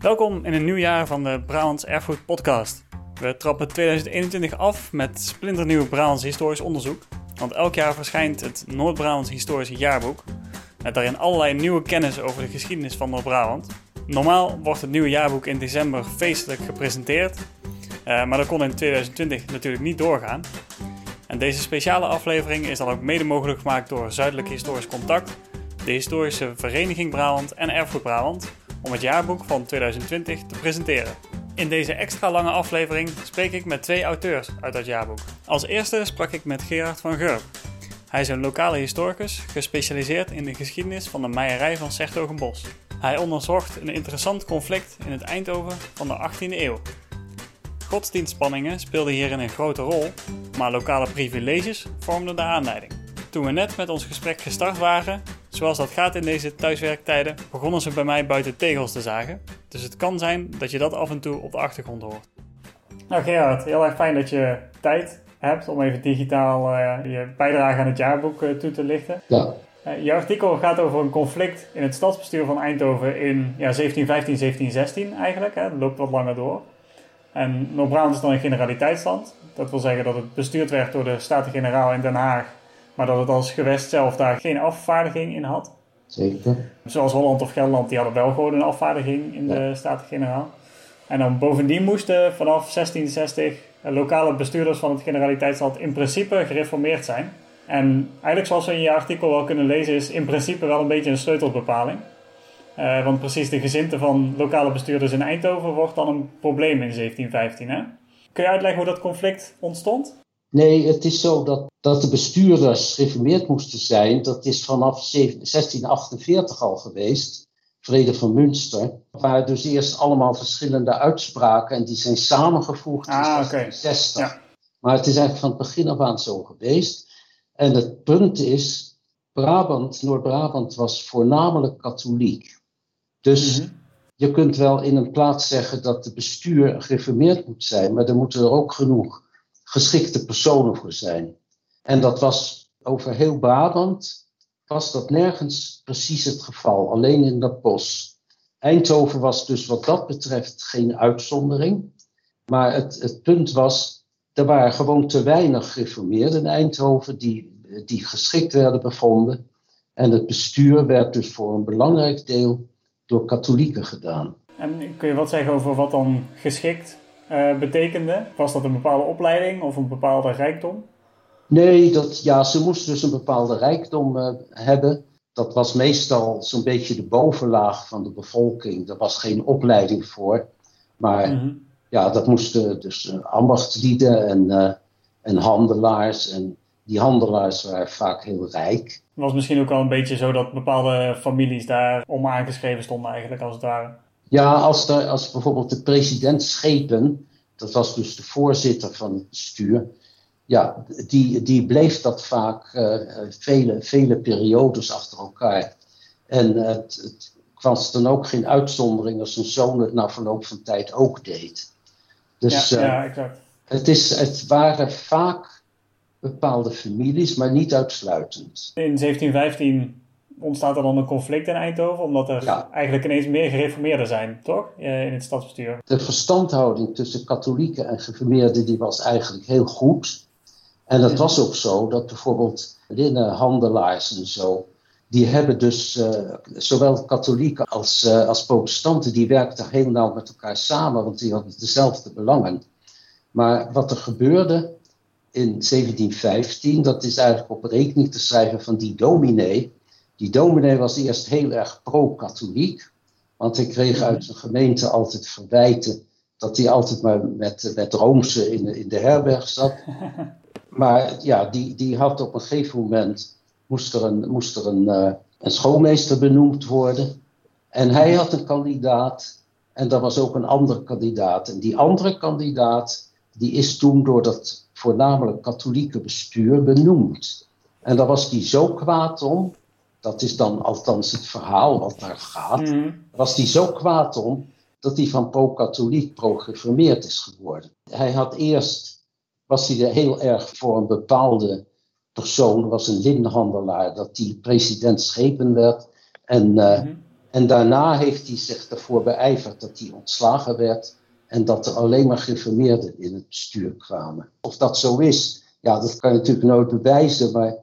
Welkom in een nieuw jaar van de Brabants Erfgoed Podcast. We trappen 2021 af met splinternieuw Brabants historisch onderzoek. Want elk jaar verschijnt het Noord-Brabants Historische Jaarboek. Met daarin allerlei nieuwe kennis over de geschiedenis van Noord-Brabant. Normaal wordt het nieuwe jaarboek in december feestelijk gepresenteerd. Uh, maar dat kon in 2020 natuurlijk niet doorgaan. En deze speciale aflevering is dan ook mede mogelijk gemaakt door Zuidelijk Historisch Contact, de Historische Vereniging Brabant en Erfgoed Brabant om het jaarboek van 2020 te presenteren. In deze extra lange aflevering spreek ik met twee auteurs uit dat jaarboek. Als eerste sprak ik met Gerard van Gurp. Hij is een lokale historicus, gespecialiseerd in de geschiedenis van de meierij van Sertogenbos. Hij onderzocht een interessant conflict in het Eindhoven van de 18e eeuw. Godsdienstspanningen speelden hierin een grote rol, maar lokale privileges vormden de aanleiding. Toen we net met ons gesprek gestart waren, zoals dat gaat in deze thuiswerktijden, begonnen ze bij mij buiten tegels te zagen. Dus het kan zijn dat je dat af en toe op de achtergrond hoort. Nou Gerard, heel erg fijn dat je tijd hebt om even digitaal uh, je bijdrage aan het jaarboek uh, toe te lichten. Ja. Uh, je artikel gaat over een conflict in het stadsbestuur van Eindhoven in ja, 1715, 1716 eigenlijk. Hè. Dat loopt wat langer door. En Noord-Brabant is dan een generaliteitsland. Dat wil zeggen dat het bestuurd werd door de Staten-Generaal in Den Haag maar dat het als gewest zelf daar geen afvaardiging in had. Zeker. Zoals Holland of Gelderland, die hadden wel gewoon een afvaardiging in de Staten-Generaal. En dan bovendien moesten vanaf 1660 lokale bestuurders van het generaliteitsland in principe gereformeerd zijn. En eigenlijk zoals we in je artikel wel kunnen lezen, is in principe wel een beetje een sleutelbepaling. Uh, want precies de gezinte van lokale bestuurders in Eindhoven wordt dan een probleem in 1715. Hè? Kun je uitleggen hoe dat conflict ontstond? Nee, het is zo dat, dat de bestuurders gereformeerd moesten zijn. Dat is vanaf 1648 al geweest. Vrede van Münster. Waar dus eerst allemaal verschillende uitspraken. En die zijn samengevoegd in ah, 1660. Ja. Maar het is eigenlijk van het begin af aan zo geweest. En het punt is, Brabant, Noord-Brabant was voornamelijk katholiek. Dus mhm. je kunt wel in een plaats zeggen dat de bestuur gereformeerd moet zijn. Maar er moeten er ook genoeg geschikte personen voor zijn. En dat was over heel Brabant, was dat nergens precies het geval, alleen in dat bos. Eindhoven was dus wat dat betreft geen uitzondering. Maar het, het punt was, er waren gewoon te weinig gereformeerden in Eindhoven die, die geschikt werden bevonden. En het bestuur werd dus voor een belangrijk deel door katholieken gedaan. En kun je wat zeggen over wat dan geschikt uh, betekende? Was dat een bepaalde opleiding of een bepaalde rijkdom? Nee, dat, ja, ze moesten dus een bepaalde rijkdom uh, hebben. Dat was meestal zo'n beetje de bovenlaag van de bevolking. Daar was geen opleiding voor. Maar mm -hmm. ja, dat moesten dus uh, ambachtslieden en, en handelaars. En die handelaars waren vaak heel rijk. Het was misschien ook wel een beetje zo dat bepaalde families daar om aangeschreven stonden eigenlijk als het ware. Ja, als, er, als bijvoorbeeld de president Schepen, dat was dus de voorzitter van het bestuur, ja, die, die bleef dat vaak uh, vele, vele periodes achter elkaar. En het, het was dan ook geen uitzondering als zijn zoon het na verloop van tijd ook deed. Dus ja, ja, exact. het, is, het waren vaak bepaalde families, maar niet uitsluitend. In 1715 ontstaat er dan een conflict in Eindhoven, omdat er eigenlijk ineens meer gereformeerden zijn, toch? Eh, in het stadsbestuur. De verstandhouding tussen katholieken en gereformeerden die was eigenlijk heel goed. En dat was ook zo dat bijvoorbeeld linnenhandelaars en zo, die hebben dus uh, zowel katholieken als, uh, als protestanten, die werkten heel nauw met elkaar samen, want die hadden dezelfde belangen. Maar wat er gebeurde in 1715, dat is eigenlijk op rekening te schrijven van die dominee, die dominee was eerst heel erg pro-katholiek, want hij kreeg uit zijn gemeente altijd verwijten dat hij altijd maar met, met Roomse in, in de herberg zat. Maar ja, die, die had op een gegeven moment, moest er een, moest er een, uh, een schoolmeester benoemd worden. En hij had een kandidaat en er was ook een andere kandidaat. En die andere kandidaat, die is toen door dat voornamelijk katholieke bestuur benoemd. En daar was hij zo kwaad om, dat is dan althans het verhaal wat daar gaat, mhm. was hij zo kwaad om dat hij van pro-katholiek pro-geformeerd is geworden. Hij had eerst, was hij er heel erg voor een bepaalde persoon, was een linhandelaar, dat die president schepen werd. En uh, En daarna heeft hij zich ervoor beijverd dat hij ontslagen werd en dat er alleen maar geïnformeerden in het bestuur kwamen. Of dat zo is, ja, dat kan je natuurlijk nooit bewijzen, maar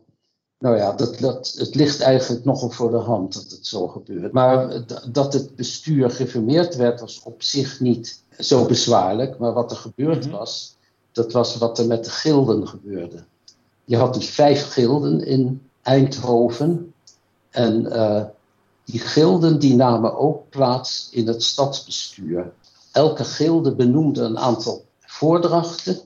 nou ja, dat, dat, het ligt eigenlijk nogal voor de hand dat het zo gebeurt. Maar dat het bestuur geïnformeerd werd was op zich niet zo bezwaarlijk, maar wat er gebeurd mhm. was, dat was wat er met de gilden gebeurde. Je had dus vijf gilden in Eindhoven en uh, die gilden die namen ook plaats in het stadsbestuur. Elke gilde benoemde een aantal voordrachten.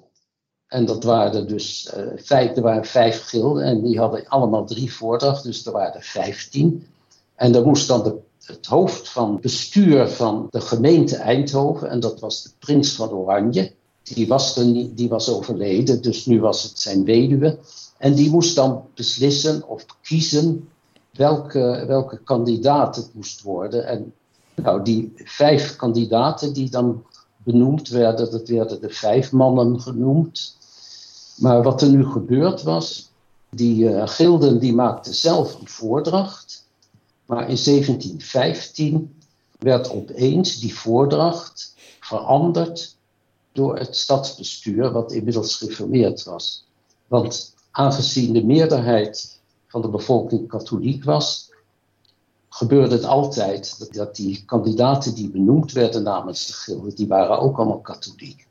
En dat waren dus uh, vijf, waren vijf gilden en die hadden allemaal drie voordrachten, dus er waren er vijftien. En dan moest dan de, het hoofd van bestuur van de gemeente Eindhoven, en dat was de prins van Oranje, die was, er niet, die was overleden, dus nu was het zijn weduwe. En die moest dan beslissen of kiezen welke, welke kandidaat het moest worden. En nou, die vijf kandidaten die dan benoemd werden, dat werden de vijf mannen genoemd. Maar wat er nu gebeurd was, die uh, gilden die maakten zelf een voordracht. Maar in 1715 werd opeens die voordracht veranderd door het stadsbestuur, wat inmiddels gereformeerd was. Want aangezien de meerderheid van de bevolking katholiek was, gebeurde het altijd dat, die kandidaten die benoemd werden namens de gilde, die waren ook allemaal katholiek.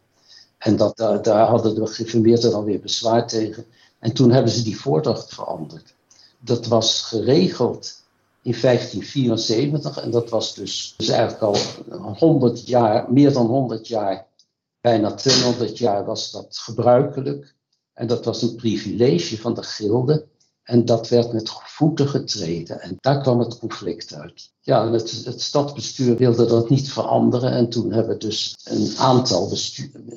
En dat, daar, daar hadden de gereformeerden dan weer bezwaar tegen. En toen hebben ze die voordracht veranderd. Dat was geregeld in 1574 en dat was dus, dus eigenlijk al 100 jaar, meer dan 100 jaar, bijna 200 jaar was dat gebruikelijk. En dat was een privilege van de gilde. En dat werd met voeten getreden. En daar kwam het conflict uit. Ja, het, het stadsbestuur wilde dat niet veranderen. En toen hebben dus een aantal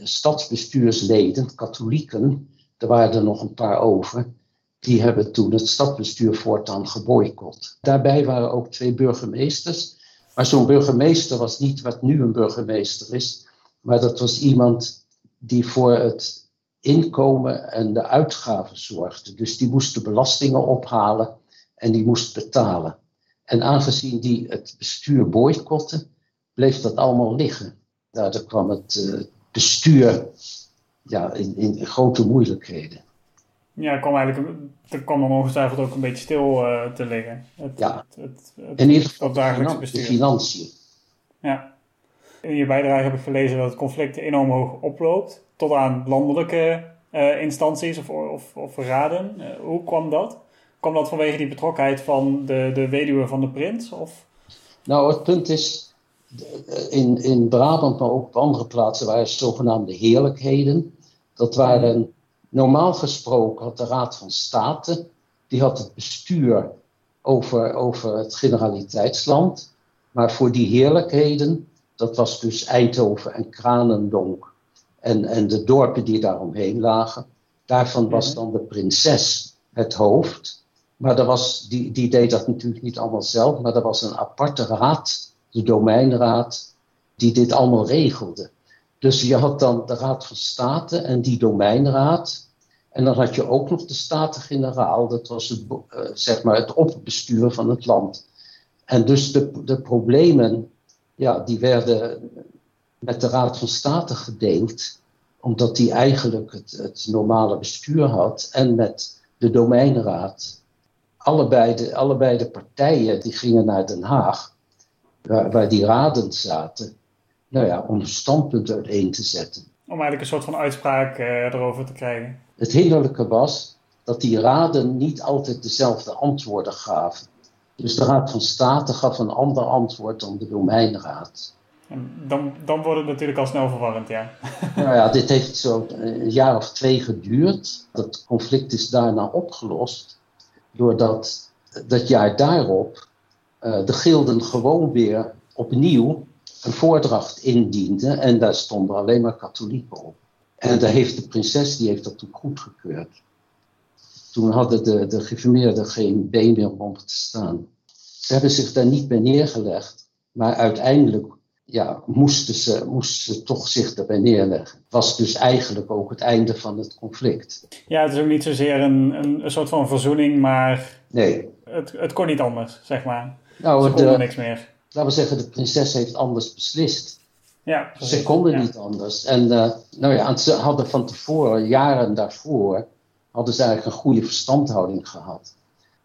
stadsbestuursleden, katholieken, er waren er nog een paar over, die hebben toen het stadsbestuur voortaan geboycott. Daarbij waren ook twee burgemeesters. Maar zo'n burgemeester was niet wat nu een burgemeester is, maar dat was iemand die voor het inkomen en de uitgaven zorgde. Dus die moest de belastingen ophalen en die moest betalen. En aangezien die het bestuur boycotten, bleef dat allemaal liggen. Daardoor kwam het uh, bestuur ja, in, in, grote moeilijkheden. Ja, kwam eigenlijk, er kwam dan ongetwijfeld ook een beetje stil uh, te liggen. Het, ja, het, het, in ieder geval dagelijks bestuur. de financiën. Ja. In je bijdrage heb ik gelezen dat het conflict enorm hoog oploopt tot aan landelijke uh, instanties of, of, of raden. Uh, hoe kwam dat? Kwam dat vanwege die betrokkenheid van de, de weduwe van de prins? Of? Nou, het punt is, in, in Brabant, maar ook op andere plaatsen, waren zogenaamde heerlijkheden. Dat waren, normaal gesproken had de Raad van State, die had het bestuur over, over het generaliteitsland. Maar voor die heerlijkheden, dat was dus Eindhoven en Kranendonk en, en de dorpen die daaromheen lagen. Daarvan was dan de prinses het hoofd. Maar er was, die, die deed dat natuurlijk niet allemaal zelf, maar er was een aparte raad, de domeinraad, die dit allemaal regelde. Dus je had dan de Raad van State en die domeinraad. En dan had je ook nog de Staten-Generaal, dat was het, uh, zeg maar het opbestuur van het land. En dus de, de problemen, ja, die werden met de Raad van State gedeeld, omdat die eigenlijk het, het normale bestuur had, en met de domeinraad. Allebei de, allebei de partijen die gingen naar Den Haag, waar, waar die raden zaten, nou ja, om een standpunt uiteen te zetten. Om eigenlijk een soort van uitspraak uh, erover te krijgen. Het hinderlijke was dat die raden niet altijd dezelfde antwoorden gaven. Dus de Raad van State gaf een ander antwoord dan de domeinraad. Dan, dan wordt het natuurlijk al snel verwarrend, ja. Nou ja, dit heeft zo een jaar of twee geduurd. Dat conflict is daarna opgelost. Doordat dat jaar daarop uh, de gilden gewoon weer opnieuw een voordracht indienden. En daar stonden alleen maar katholieken op. En daar heeft de prinses die heeft dat toen goedgekeurd. Toen hadden de, de geformeerden geen been meer om te staan. Ze hebben zich daar niet bij neergelegd. Maar uiteindelijk ja, moesten, ze, moesten ze toch zich erbij neerleggen. Het was dus eigenlijk ook het einde van het conflict. Ja, het is ook niet zozeer een, een, een soort van verzoening, maar nee. het, het kon niet anders, zeg maar. Nou, ze konden niks meer. laten we zeggen, de prinses heeft anders beslist. Ja, ze konden niet anders. En uh, nou ja, ze hadden van tevoren, jaren daarvoor, hadden ze eigenlijk een goede verstandhouding gehad.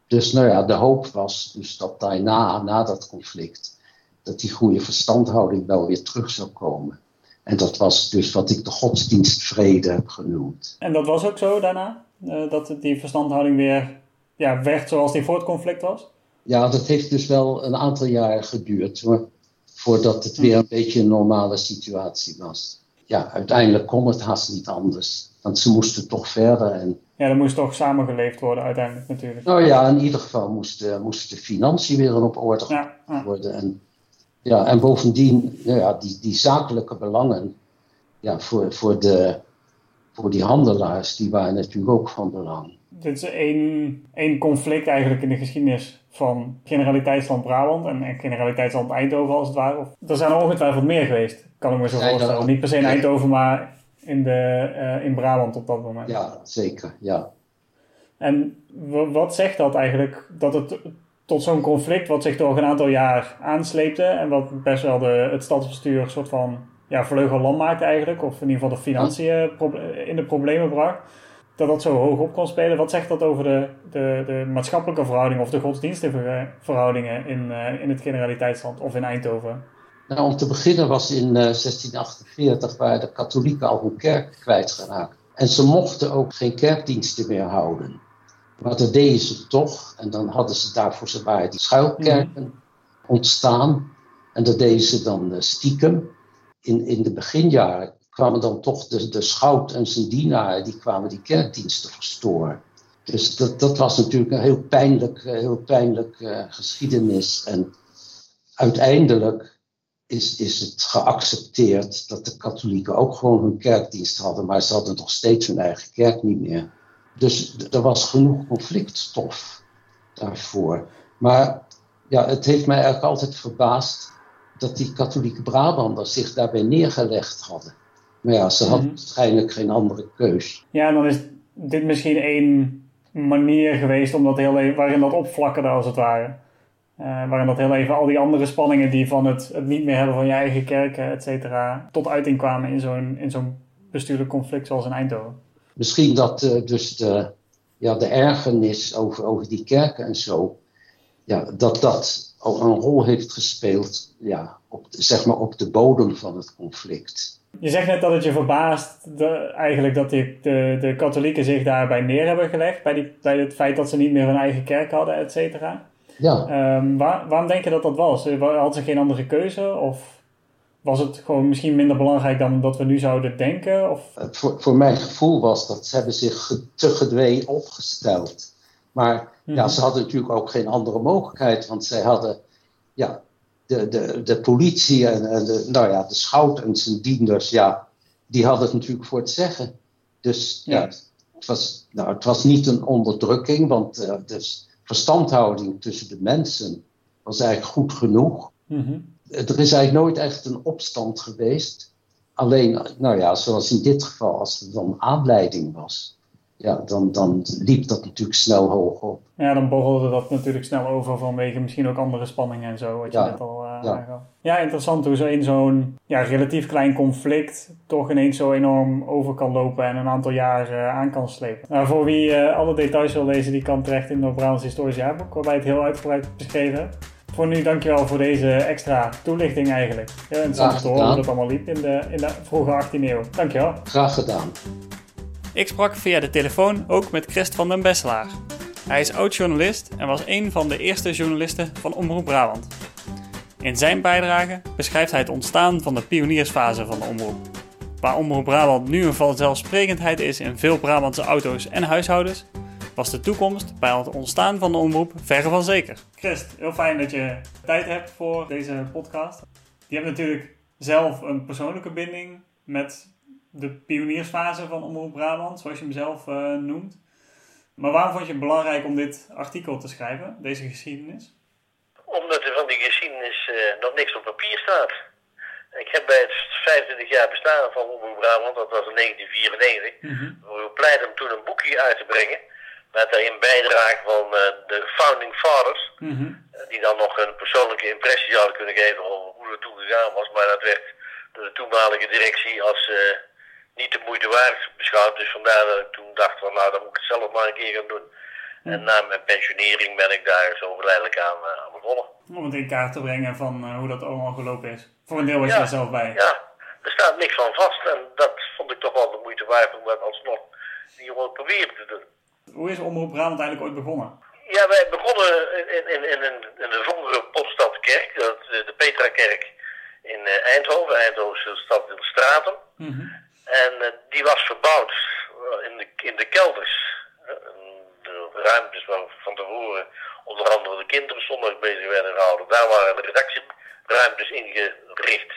Dus nou ja, de hoop was dus dat daarna, na dat conflict, dat die goede verstandhouding wel weer terug zou komen. En dat was dus wat ik de godsdienstvrede heb genoemd. En dat was ook zo daarna? Uh, dat die verstandhouding weer ja, werd zoals die voor het conflict was? Ja, dat heeft dus wel een aantal jaar geduurd hoor, voordat het weer een beetje een normale situatie was. Ja, uiteindelijk kon het haast niet anders, want ze moesten toch verder. En... Ja, er moest toch samengeleefd worden uiteindelijk natuurlijk. Nou ja, in ieder geval moesten, moesten de financiën weer op orde ja, worden. En, ja, en bovendien, nou ja, die, die zakelijke belangen ja, voor, voor, de, voor die handelaars, die waren natuurlijk ook van belang dit is één, één conflict eigenlijk in de geschiedenis van Generaliteitsland Brabant en, Generaliteitsland Eindhoven als het ware. Of, er zijn er ongetwijfeld meer geweest, kan ik me zo voorstellen. Niet per se in Eindhoven, maar in, de, uh, in Brabant op dat moment. Ja, zeker, ja. En wat zegt dat eigenlijk, dat het tot zo'n conflict wat zich door een aantal jaar aansleepte en wat best wel de, het stadsbestuur een soort van ja, vleugelland maakte eigenlijk, of in ieder geval de financiën in de problemen bracht dat dat zo hoog op kon spelen. Wat zegt dat over de, de, de maatschappelijke verhoudingen of de godsdienstige verhoudingen in, uh, in het generaliteitsland of in Eindhoven? Nou, om te beginnen was in uh, 1648 waar de katholieken al hun kerk kwijtgeraakt. En ze mochten ook geen kerkdiensten meer houden. Maar dat deden ze toch. En dan hadden ze daarvoor ze waren die schuilkerken mhm. ontstaan. En dat deden ze dan uh, stiekem. In, in de beginjaren kwamen dan toch de, de schout en zijn dienaren, die kwamen die kerkdiensten verstoren. Dus dat, dat was natuurlijk een heel pijnlijk, eh, heel pijnlijk uh, geschiedenis. En uiteindelijk is, is het geaccepteerd dat de katholieken ook gewoon hun kerkdienst hadden, maar ze hadden nog steeds hun eigen kerk niet meer. Dus er was genoeg conflictstof daarvoor. Maar ja, het heeft mij eigenlijk altijd verbaasd dat die katholieke Brabanders zich daarbij neergelegd hadden. Maar ja, ze had mhm. waarschijnlijk geen andere keus. Ja, dan is dit misschien één manier geweest om dat heel even, waarin dat opvlakkerde als het ware. Uh, waarin dat heel even al die andere spanningen die van het, het niet meer hebben van je eigen kerken, et cetera, tot uiting kwamen in zo'n, in zo'n bestuurlijk conflict zoals in Eindhoven. Misschien dat uh, dus de, ja, de ergernis over, over die kerken en zo, ja, dat dat ook een rol heeft gespeeld ja, op, zeg maar op de bodem van het conflict. Je zegt net dat het je verbaast de, eigenlijk dat die, de, de katholieken zich daarbij neer hebben gelegd. Bij, die, bij het feit dat ze niet meer hun eigen kerk hadden, et cetera. Ja. Um, waar, waarom denk je dat dat was? Hadden ze geen andere keuze? Of was het gewoon misschien minder belangrijk dan dat we nu zouden denken? Of? Voor, voor mijn gevoel was dat ze hebben zich te gedwee opgesteld. Maar ja, mhm. ze hadden natuurlijk ook geen andere mogelijkheid. Want zij hadden ja, de, de, de politie en, de, nou ja, de schout en zijn dienders, ja, die hadden het natuurlijk voor het zeggen. Dus ja, het, was, nou, het was niet een onderdrukking, want uh, de verstandhouding tussen de mensen was eigenlijk goed genoeg. Mhm. Er is eigenlijk nooit echt een opstand geweest. Alleen, nou ja, zoals in dit geval, als er dan aanleiding was ja, dan, dan liep dat natuurlijk snel hoog op. Ja, dan borrelde dat natuurlijk snel over vanwege misschien ook andere spanningen en zo, wat je net al ja. Ja, interessant hoe zo in zo'n ja, relatief klein conflict toch ineens zo enorm over kan lopen en een aantal jaar uh, aan kan slepen. Nou, voor wie uh, alle details wil lezen, die kan terecht in het Brabants Historisch Jaarboek, waarbij het heel uitgebreid beschreven voor nu dankjewel voor deze extra toelichting eigenlijk. Heel interessant te horen hoe dat allemaal liep in de, in de vroege 18e eeuw. Dankjewel. Graag gedaan. Ik sprak via de telefoon ook met Christ van den Besselaar. Hij is oud-journalist en was een van de eerste journalisten van Omroep Brabant. In zijn bijdrage beschrijft hij het ontstaan van de pioniersfase van de omroep. Waar Omroep Brabant nu een vanzelfsprekendheid is in veel Brabantse auto's en huishoudens, was de toekomst bij het ontstaan van de omroep verre van zeker. Christ, heel fijn dat je tijd hebt voor deze podcast. Je hebt natuurlijk zelf een persoonlijke binding met de pioniersfase van Omroep Brabant, zoals je hem zelf uh, noemt. Maar waarom vond je het belangrijk om dit artikel te schrijven, deze geschiedenis? Omdat er van die geschiedenis nog niks op papier staat. Ik heb bij het 25 jaar bestaan van Omroep Brabant, dat was in 1994, mm -hmm. pleit om toen een boekje uit te brengen. Met daarin bijdrage van uh, de founding fathers. Mhm. Die dan nog een persoonlijke impressie zouden kunnen geven over hoe het toen gegaan was. Maar dat werd door de toenmalige directie als uh, niet de moeite waard beschouwd. Dus vandaar dat ik toen dacht van nou dan moet ik het zelf maar een keer gaan doen. En na mijn pensionering ben ik daar zo geleidelijk aan, uh, aan begonnen. Om het in kaart te brengen van hoe dat allemaal gelopen is. Voor een deel was je Ja. er zelf bij. Ja, er staat niks van vast en dat vond ik toch wel de moeite waard om dat alsnog hier wel proberen te doen. Hoe is Omroep Brabant eigenlijk ooit begonnen? Ja, wij begonnen in, in, in, in, de vroegere eh, de Petra-kerk in eh, Eindhoven. Eindhoven is stad in de straten. Mhm. En eh, die was verbouwd eh, in de, in de kelders. Eh, de ruimtes waar van tevoren onder andere de kinderen zondag bezig werden gehouden. Daar waren de redactieruimtes ingericht.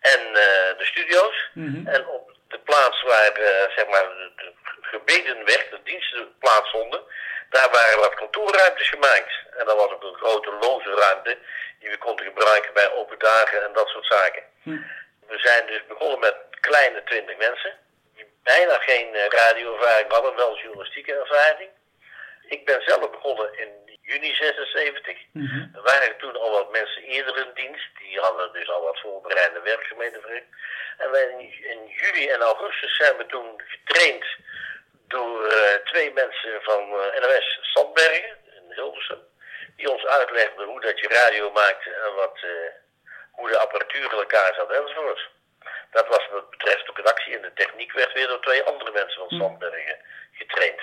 En eh, de studio's. Mhm. En op de plaats waar eh, zeg maar, de, de gebeden werd, de diensten plaatsvonden, daar waren wat kantoorruimtes gemaakt. En dat was ook een grote loze ruimte die we konden gebruiken bij open dagen en dat soort zaken. Hm. We zijn dus begonnen met kleine twintig mensen, die bijna geen eh, radioervaring hadden, wel journalistieke ervaring. Ik ben zelf begonnen in juni 76. Mhm. Er waren toen al wat mensen eerder in dienst. Die hadden dus al wat voorbereidende werkzaamheden verricht. En wij in, juli en augustus zijn we toen getraind door eh, twee mensen van eh, NOS Sandbergen in Hilversum. Die ons uitlegden hoe dat je radio maakte en wat, eh, hoe de apparatuur in elkaar zat enzovoort. Dat was wat betreft ook redactie en de techniek werd weer door twee andere mensen van Sandbergen getraind.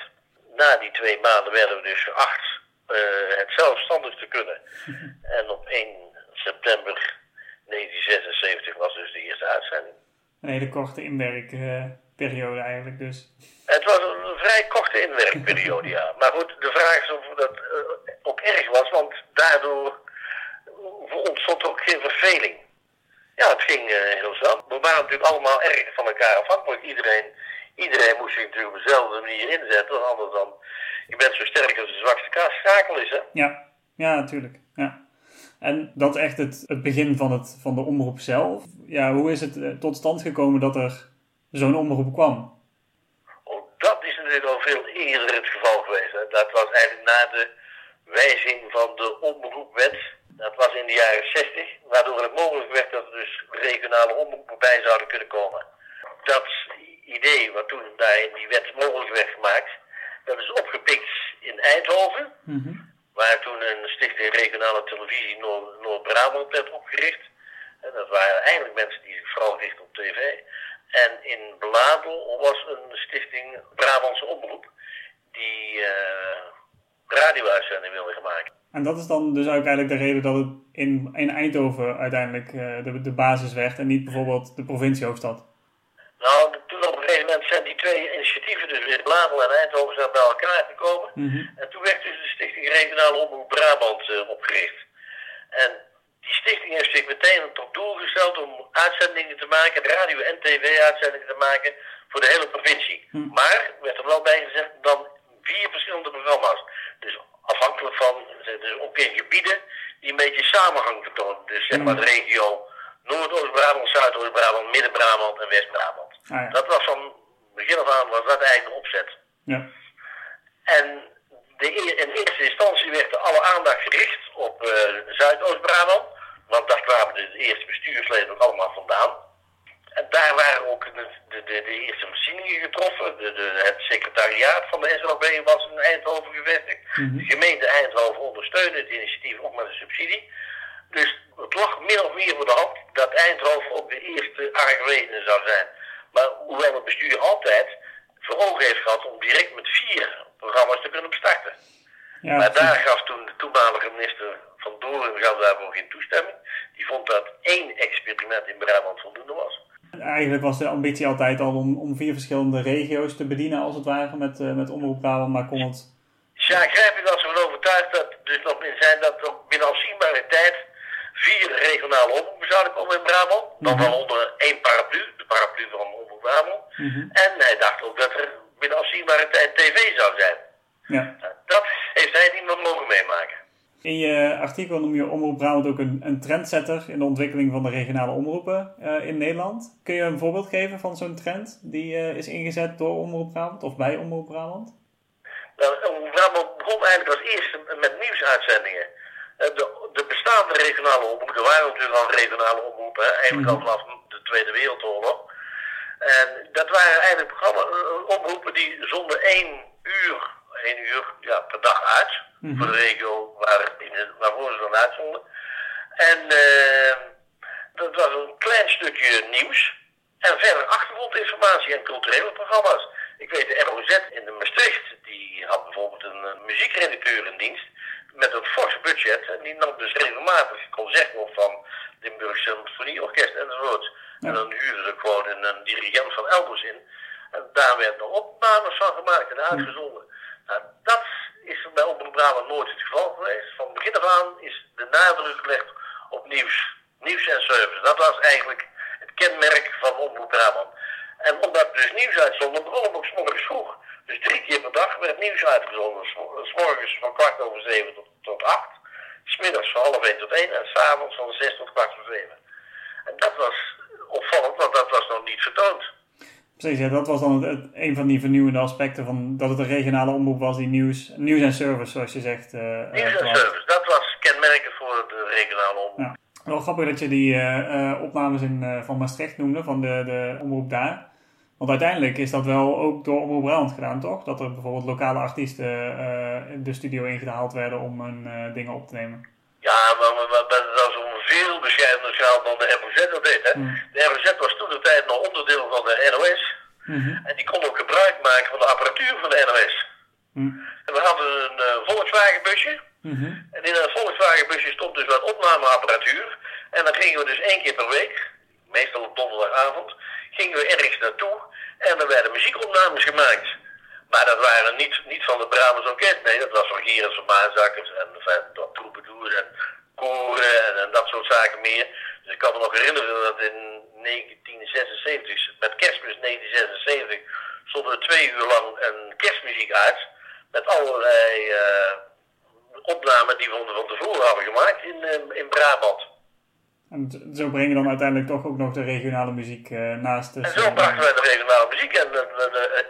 Na die twee maanden werden we dus geacht eh, het zelfstandig te kunnen. En op 1 september 1976 was dus de eerste uitzending. Een hele korte inwerkperiode eigenlijk dus. Het was een vrij korte inwerkperiode, ja. Maar goed, de vraag is of dat eh, ook erg was, want daardoor ontstond ook geen verveling. Ja, het ging eh, heel snel. We waren natuurlijk allemaal erg van elkaar afhankelijk. Iedereen, iedereen moest zich natuurlijk op dezelfde manier inzetten, want anders dan... Je bent zo sterk als de zwakste schakel is, hè? Ja, ja, natuurlijk. Ja. En dat echt het, het begin van, het, van de omroep zelf. Ja, hoe is het eh, tot stand gekomen dat er zo'n omroep kwam? Oh, dat is natuurlijk al veel eerder het geval geweest. Hè. Dat was eigenlijk na de wijziging van de omroepwet. Dat was in de jaren 60, waardoor het mogelijk werd dat er dus regionale omroepen bij zouden kunnen komen. Dat idee wat toen daar in die wet mogelijk werd gemaakt, dat is opgepikt in Eindhoven, Mhm. waar toen een stichting regionale televisie Noord- Noord-Brabant werd opgericht. En dat waren eigenlijk mensen die zich vooral richten op tv. En in Bladel was een stichting Brabantse Omroep die eh radio-uitzending wilde gaan maken. En dat is dan dus ook eigenlijk de reden dat het in, in Eindhoven uiteindelijk eh, de, de basis werd en niet bijvoorbeeld de provinciehoofdstad. Nou, toen op een gegeven moment zijn die twee initiatieven, dus weer Bladel en Eindhoven, zijn bij elkaar gekomen. Mhm. En toen werd dus de Stichting Regionale Omroep Brabant eh, opgericht. En die stichting heeft zich meteen tot doel gesteld om uitzendingen te maken, radio- en tv-uitzendingen te maken voor de hele provincie. Hm. Maar, werd er wel bij gezegd, dan vier verschillende programma's. Dus afhankelijk van, dus ook in gebieden die een beetje samenhang vertonen. Dus zeg maar de regio Noordoost-Brabant, Zuidoost-Brabant, Midden-Brabant en West-Brabant. Ah ja. Dat was van begin af aan was dat eigenlijk de opzet. ja. En de, e- in eerste instantie werd er alle aandacht gericht op eh, Zuidoost-Brabant. Want daar kwamen de eerste bestuursleden ook allemaal vandaan. En daar waren ook de, de, de, de eerste voorzieningen getroffen. De, de, het secretariaat van de SLB was in Eindhoven gevestigd. Mhm. De gemeente Eindhoven ondersteunde het initiatief ook met een subsidie. Dus het lag min of meer voor de hand dat Eindhoven ook de eerste aangewezene zou zijn. Maar hoewel het bestuur altijd voor ogen heeft gehad om direct met vier programma's te kunnen bestarten. ja maar daar gaf toen de toenmalige minister van Doren gaf daarvoor geen toestemming. Die vond dat één experiment in Brabant voldoende was. Eigenlijk was de ambitie altijd al om, om vier verschillende regio's te bedienen als het ware met, eh, met Omroep Brabant, maar kon het... Sjaak Grijp is er van overtuigd dat dus nog in zijn dat er binnen afzienbare tijd vier regionale omroepen zouden komen in Brabant. Dan wel onder één paraplu, de paraplu van Omroep Brabant. Mhm. En hij dacht ook dat er binnen afzienbare tijd tv zou zijn. Ja. Nou, Dat heeft hij niet meer mogen meemaken. In je artikel noem je Omroep Brabant ook een, een trendsetter in de ontwikkeling van de regionale omroepen eh, in Nederland. Kun je een voorbeeld geven van zo'n trend die eh, is ingezet door Omroep Brabant of bij Omroep Brabant? Nou, Brabant begon eigenlijk als eerste met nieuwsuitzendingen. Eh, de, de bestaande regionale omroepen, er waren natuurlijk al regionale omroepen, eigenlijk al vanaf de Tweede Wereldoorlog. En dat waren eigenlijk programma, eh, omroepen die zonder één uur, één uur ja, per dag uit, voor de regio waar, waarvoor ze dan uitzonden. En uh, dat was een klein stukje nieuws. En verder achtergrondinformatie en culturele programma's. Ik weet de ROZ in de Maastricht, die had bijvoorbeeld een muziekredacteur in dienst met een fors budget. En die nam dus regelmatig concerten op van Limburg Symfonieorkest enzovoort. En dan huurde ze gewoon een, een, dirigent van elders in. En daar werden opnames van gemaakt en uitgezonden. Nou, dat is bij Omroep Brabant nooit het geval geweest. Van begin af aan is de nadruk gelegd op nieuws. Nieuws en service. Dat was eigenlijk het kenmerk van Omroep Brabant. En omdat dus nieuws uitzonden, begon ook s morgens vroeg. Dus drie keer per dag werd nieuws uitgezonden. S morgens van kwart over zeven tot, tot acht. Smiddags van half één tot één. En s'avonds van zes tot kwart voor zeven. En dat was opvallend, want dat was nog niet vertoond. Precies, ja, dat was dan het, een van die vernieuwende aspecten van dat het een regionale omroep was die nieuws, nieuws en service, zoals je zegt. Uh, nieuws en service, dat was kenmerkend voor de regionale omroep. Ja. Wel grappig dat je die uh, opnames in, van Maastricht noemde, van de, de omroep daar. Want uiteindelijk is dat wel ook door Omroep Brabant gedaan, toch? Dat er bijvoorbeeld lokale artiesten de studio ingehaald werden om hun dingen op te nemen. Ja, maar, maar, maar dat is om veel bescheidener schaal dan de ROZ dat deed. Hè? Mm. De ROZ was toen de tijd nog onderdeel van de NOS. Mm -hmm. En die kon ook gebruik maken van de apparatuur van de NOS. Mm. En we hadden een uh, Volkswagen busje. -hmm. En in dat Volkswagen busje stond dus wat opnameapparatuur. En dan gingen we dus één keer per week, meestal op donderdagavond, gingen we ergens naartoe en er werden muziekopnames gemaakt. Maar dat waren niet, niet van de Brabants Orkest, nee, dat was van Gerens van Maanzakkers en van troubadours en koren en, en, dat soort zaken meer. Dus ik kan me nog herinneren dat in 1976, met kerstmis 1976, stond er twee uur lang een kerstmuziek uit. Met allerlei uh, opnamen die we van tevoren hadden gemaakt in, uh, in Brabant. En zo breng je dan uiteindelijk toch ook nog de regionale muziek uh, naast. De, en zo brachten wij de regionale muziek. En de, de,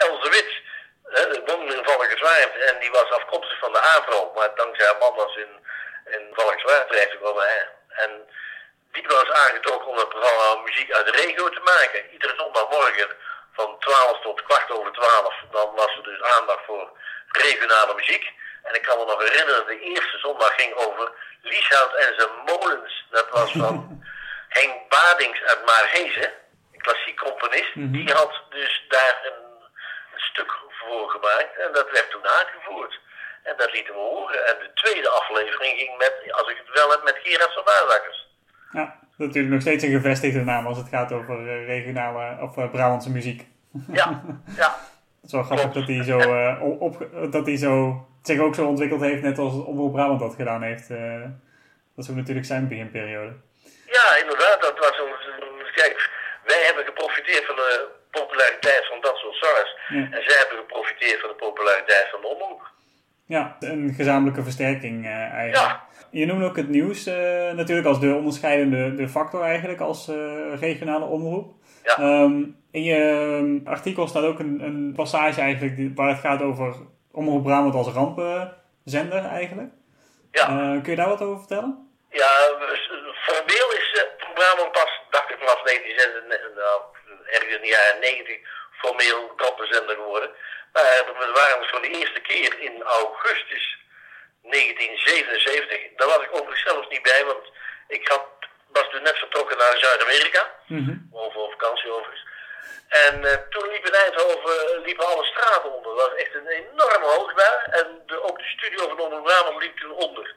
de woonde in Valkenswaard. En die was afkomstig van de AVRO. Maar dankzij haar man was in, in Valkenswaard terechtgekomen. En die was aangetrokken om het programma muziek uit de regio te maken. Iedere zondagmorgen van 12 tot kwart over 12. Dan was er dus aandacht voor regionale muziek. En ik kan me nog herinneren, de eerste zondag ging over Lieshout en zijn molens. Dat was van Henk Badings uit Maarhezen, een klassiek componist. Mhm. Die had dus daar een, stuk voor gemaakt en dat werd toen aangevoerd. En dat lieten we horen. En de tweede aflevering ging met, als ik het wel heb, met Gerard van Baarzakkers. Ja, natuurlijk nog steeds een gevestigde naam als het gaat over eh, regionale of uh, Brabantse muziek. Ja, ja. Het is wel grappig dat hij zo, uh, op, dat hij zo zich ook zo ontwikkeld heeft, net als Omroep Brabant dat gedaan heeft. Uh, dat is ook natuurlijk zijn beginperiode. Ja, inderdaad. Dat was een, kijk, wij hebben geprofiteerd van de populariteit van dat soort zangers. En zij hebben geprofiteerd van de populariteit van de omroep. Ja, een gezamenlijke versterking uh, eigenlijk. Ja. Je noemt ook het nieuws uh, natuurlijk als de onderscheidende de factor eigenlijk als regionale omroep. Ja. Um, in je ehm, artikel staat ook een, een passage eigenlijk waar het gaat over Omroep Brabant als rampenzender eigenlijk. Ja. Kun je daar wat over vertellen? Ja, formeel is Brabant pas, dacht ik vanaf 1996, nou, ergens in de jaren 90, formeel rampenzender geworden. Maar we waren voor de eerste keer in augustus 1977. Daar was ik overigens zelfs niet bij, want ik had, was toen net vertrokken naar Zuid-Amerika. Mm -hmm. Over vakantie overigens. En uh, toen liep in Eindhoven eh, liepen alle straten onder. Dat was echt een enorme hoogte En de, ook de studio van Onder Brabant liep toen onder.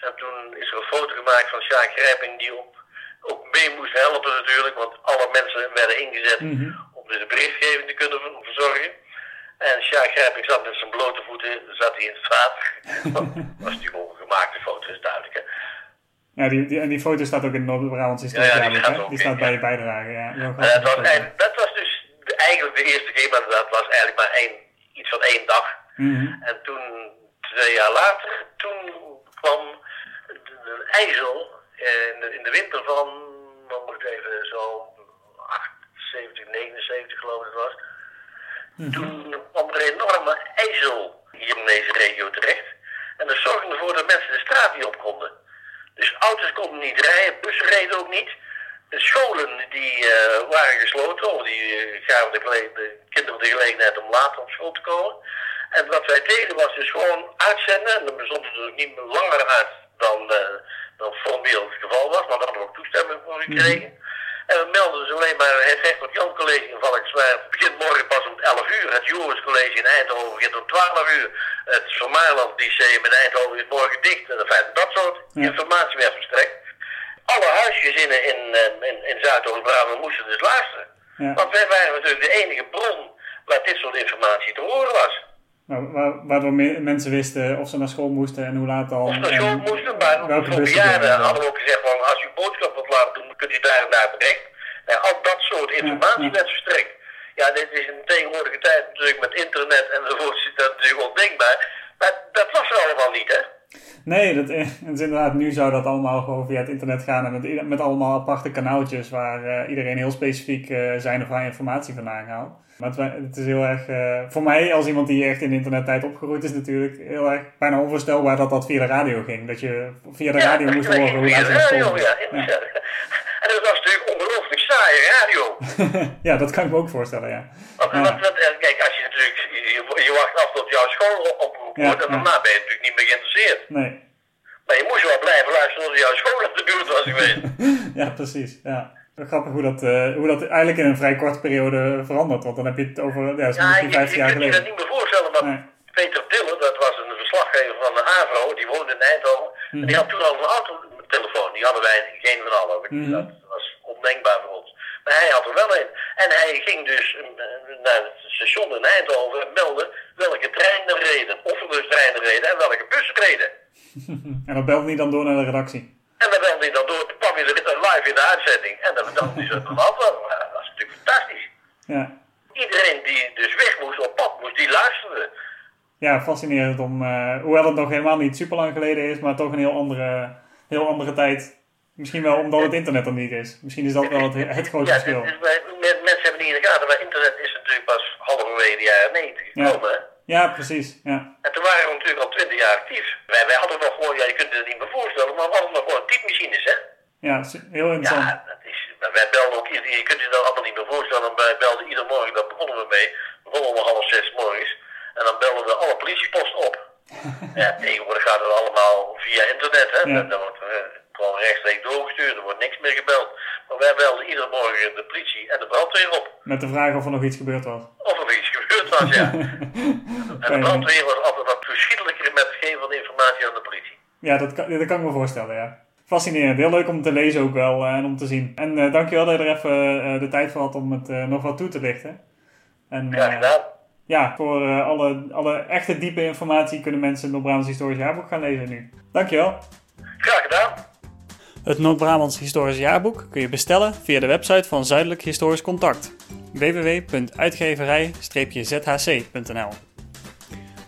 En toen is er een foto gemaakt van Sjaak Grijping die op, ook mee moest helpen natuurlijk. Want werden ingezet mhm. om dus de berichtgeving te kunnen verzorgen. En Sjaak Grijping zat met zijn blote voeten zat hij in het water. dat was natuurlijk ook een gemaakte foto, is duidelijk. Hè. Ja, die, die, en die foto staat ook in historie. Ja, ja, die, die staat bij je bijdrage. Ja. Uh, dat, was dat was dus eigenlijk de eerste keer, maar dat was eigenlijk maar één, iets van één dag. Mm -hmm. En toen, twee jaar later, toen kwam een ijzel in de, in de winter van, dan moet ik even zo, 78, 79 geloof ik het was. Mm -hmm. Toen kwam er een enorme ijzel hier in deze regio terecht. En dat zorgde ervoor dat mensen de straat niet op konden. Dus auto's konden niet rijden, bussen reden ook niet. De scholen die uh, waren gesloten, of die uh, gaven de, de, kinderen de gelegenheid om later op school te komen. En wat wij deden was dus gewoon uitzenden, en dat bestond natuurlijk niet langer uit dan, uh, dan formeel het geval was, maar daar hadden we ook toestemming voor gekregen. Mm -hmm. En we melden dus alleen maar het Rechtelijk Jan College in Valkswaard. Begint morgen pas om 11 uur. Het Joris College in Eindhoven begint om 12 uur. Het Vermaarland Lyceum in Eindhoven is morgen dicht. En feit, dat soort ja. informatie werd verstrekt. Alle huisjes in, in, in, in Zuidoost-Brabant moesten dus luisteren. Ja. Want wij waren natuurlijk de enige bron waar dit soort informatie te horen was. Nou, waardoor mensen wisten of ze naar school moesten en hoe laat dan. Of naar school moesten, maar voor bejaarden hadden we ook gezegd van als je boodschap wilt laten doen, kunt u daar en daar terecht. En al dat soort informatie werd verstrekt. Ja, dit is in tegenwoordige tijd natuurlijk met internet enzovoort is dat natuurlijk ondenkbaar. Maar dat was er allemaal niet, hè? Nee, dat is, inderdaad, nu zou dat allemaal gewoon via het internet gaan en met, met allemaal aparte kanaaltjes waar uh, iedereen heel specifiek uh, zijn of haar informatie vandaan haalt. Maar het, het, is heel erg, uh, voor mij als iemand die echt in de internettijd opgegroeid is natuurlijk, heel erg bijna onvoorstelbaar dat dat via de radio ging. Dat je via de radio moest horen hoe laat je radio, ja, ja. En dat was natuurlijk ongelooflijk saaie radio. ja, dat kan ik me ook voorstellen, ja. Want, ja. Want, want, kijk, als je natuurlijk, je, je wacht af tot jouw school oproept wordt en daarna ben je natuurlijk niet meer geïnteresseerd. Nee. Maar je moest wel blijven luisteren tot jouw school op de buurt was geweest. ja, precies, ja. Grappig hoe dat, uh, hoe dat eigenlijk in een vrij korte periode verandert. Want dan heb je het over ja, ja, misschien 15 jaar geleden. Ik kan je dat niet meer voorstellen, maar nee. Peter Diller, dat was een verslaggever van de AVRO, die woonde in Eindhoven. Mm. En die had toen al een autotelefoon. Die hadden wij geen van allen. Mm. Dat was ondenkbaar voor ons. Maar hij had er wel een. En hij ging dus naar het station in Eindhoven en meldde welke treinen reden, of er dus treinen reden en welke bussen reden. en dat belde hij dan door naar de redactie? En dan belde hij dan door, toen kwam hij er live in de uitzending. En dan dan hij zo af. Dat was natuurlijk fantastisch. Ja. Iedereen die dus weg moest, op pad moest, die luisterde. Ja, fascinerend om, uh, hoewel het nog helemaal niet super lang geleden is, maar toch een heel andere, heel andere tijd. Misschien wel omdat het internet er niet is. Misschien is dat wel het, het grote ja, verschil. Wij, mensen hebben niet in de gaten, maar internet is natuurlijk pas halverwege de jaren 90 gekomen. Ja. Ja, precies. Ja. En toen waren we natuurlijk al twintig jaar actief. Wij, wij hadden nog gewoon, ja, je kunt het niet meer voorstellen, maar we hadden nog gewoon typemachines, hè? Ja, heel interessant. Ja, dat is, wij belden ook, je kunt je dat allemaal niet meer voorstellen, wij belden iedere morgen, daar begonnen we mee, we begonnen om half zes morgens, en dan belden we alle politieposten op. ja, tegenwoordig gaat het allemaal via internet, hè? Ja. Dan wordt uh, gewoon rechtstreeks doorgestuurd, er wordt niks meer gebeld. Maar wij belden iedere morgen de politie en de brandweer op. Met de vraag of er nog iets gebeurd was. Of er iets gebeurd was, ja. en de brandweer was altijd wat verschrikkelijker met het geven van informatie aan de politie. Ja, dat kan, dat kan ik me voorstellen, ja. Fascinerend. Heel leuk om te lezen ook wel uh, en om te zien. En uh, dankjewel dat je er even uh, de tijd voor had om het nog wat toe te lichten. En, Graag gedaan. Ja, voor alle, alle echte diepe informatie kunnen mensen het Noord-Brabants Historisch Jaarboek gaan lezen nu. Dankjewel. Graag gedaan. Het Noord-Brabants Historisch Jaarboek kun je bestellen via de website van Zuidelijk Historisch Contact www.uitgeverij-zhc.nl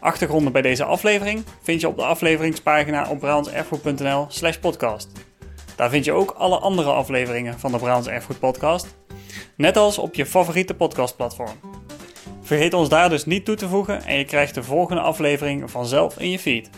Achtergronden bij deze aflevering vind je op de afleveringspagina op brabantserfgoed.nl slash podcast. Daar vind je ook alle andere afleveringen van de Brabants Erfgoed podcast, net als op je favoriete podcastplatform. Vergeet ons daar dus niet toe te voegen en je krijgt de volgende aflevering vanzelf in je feed.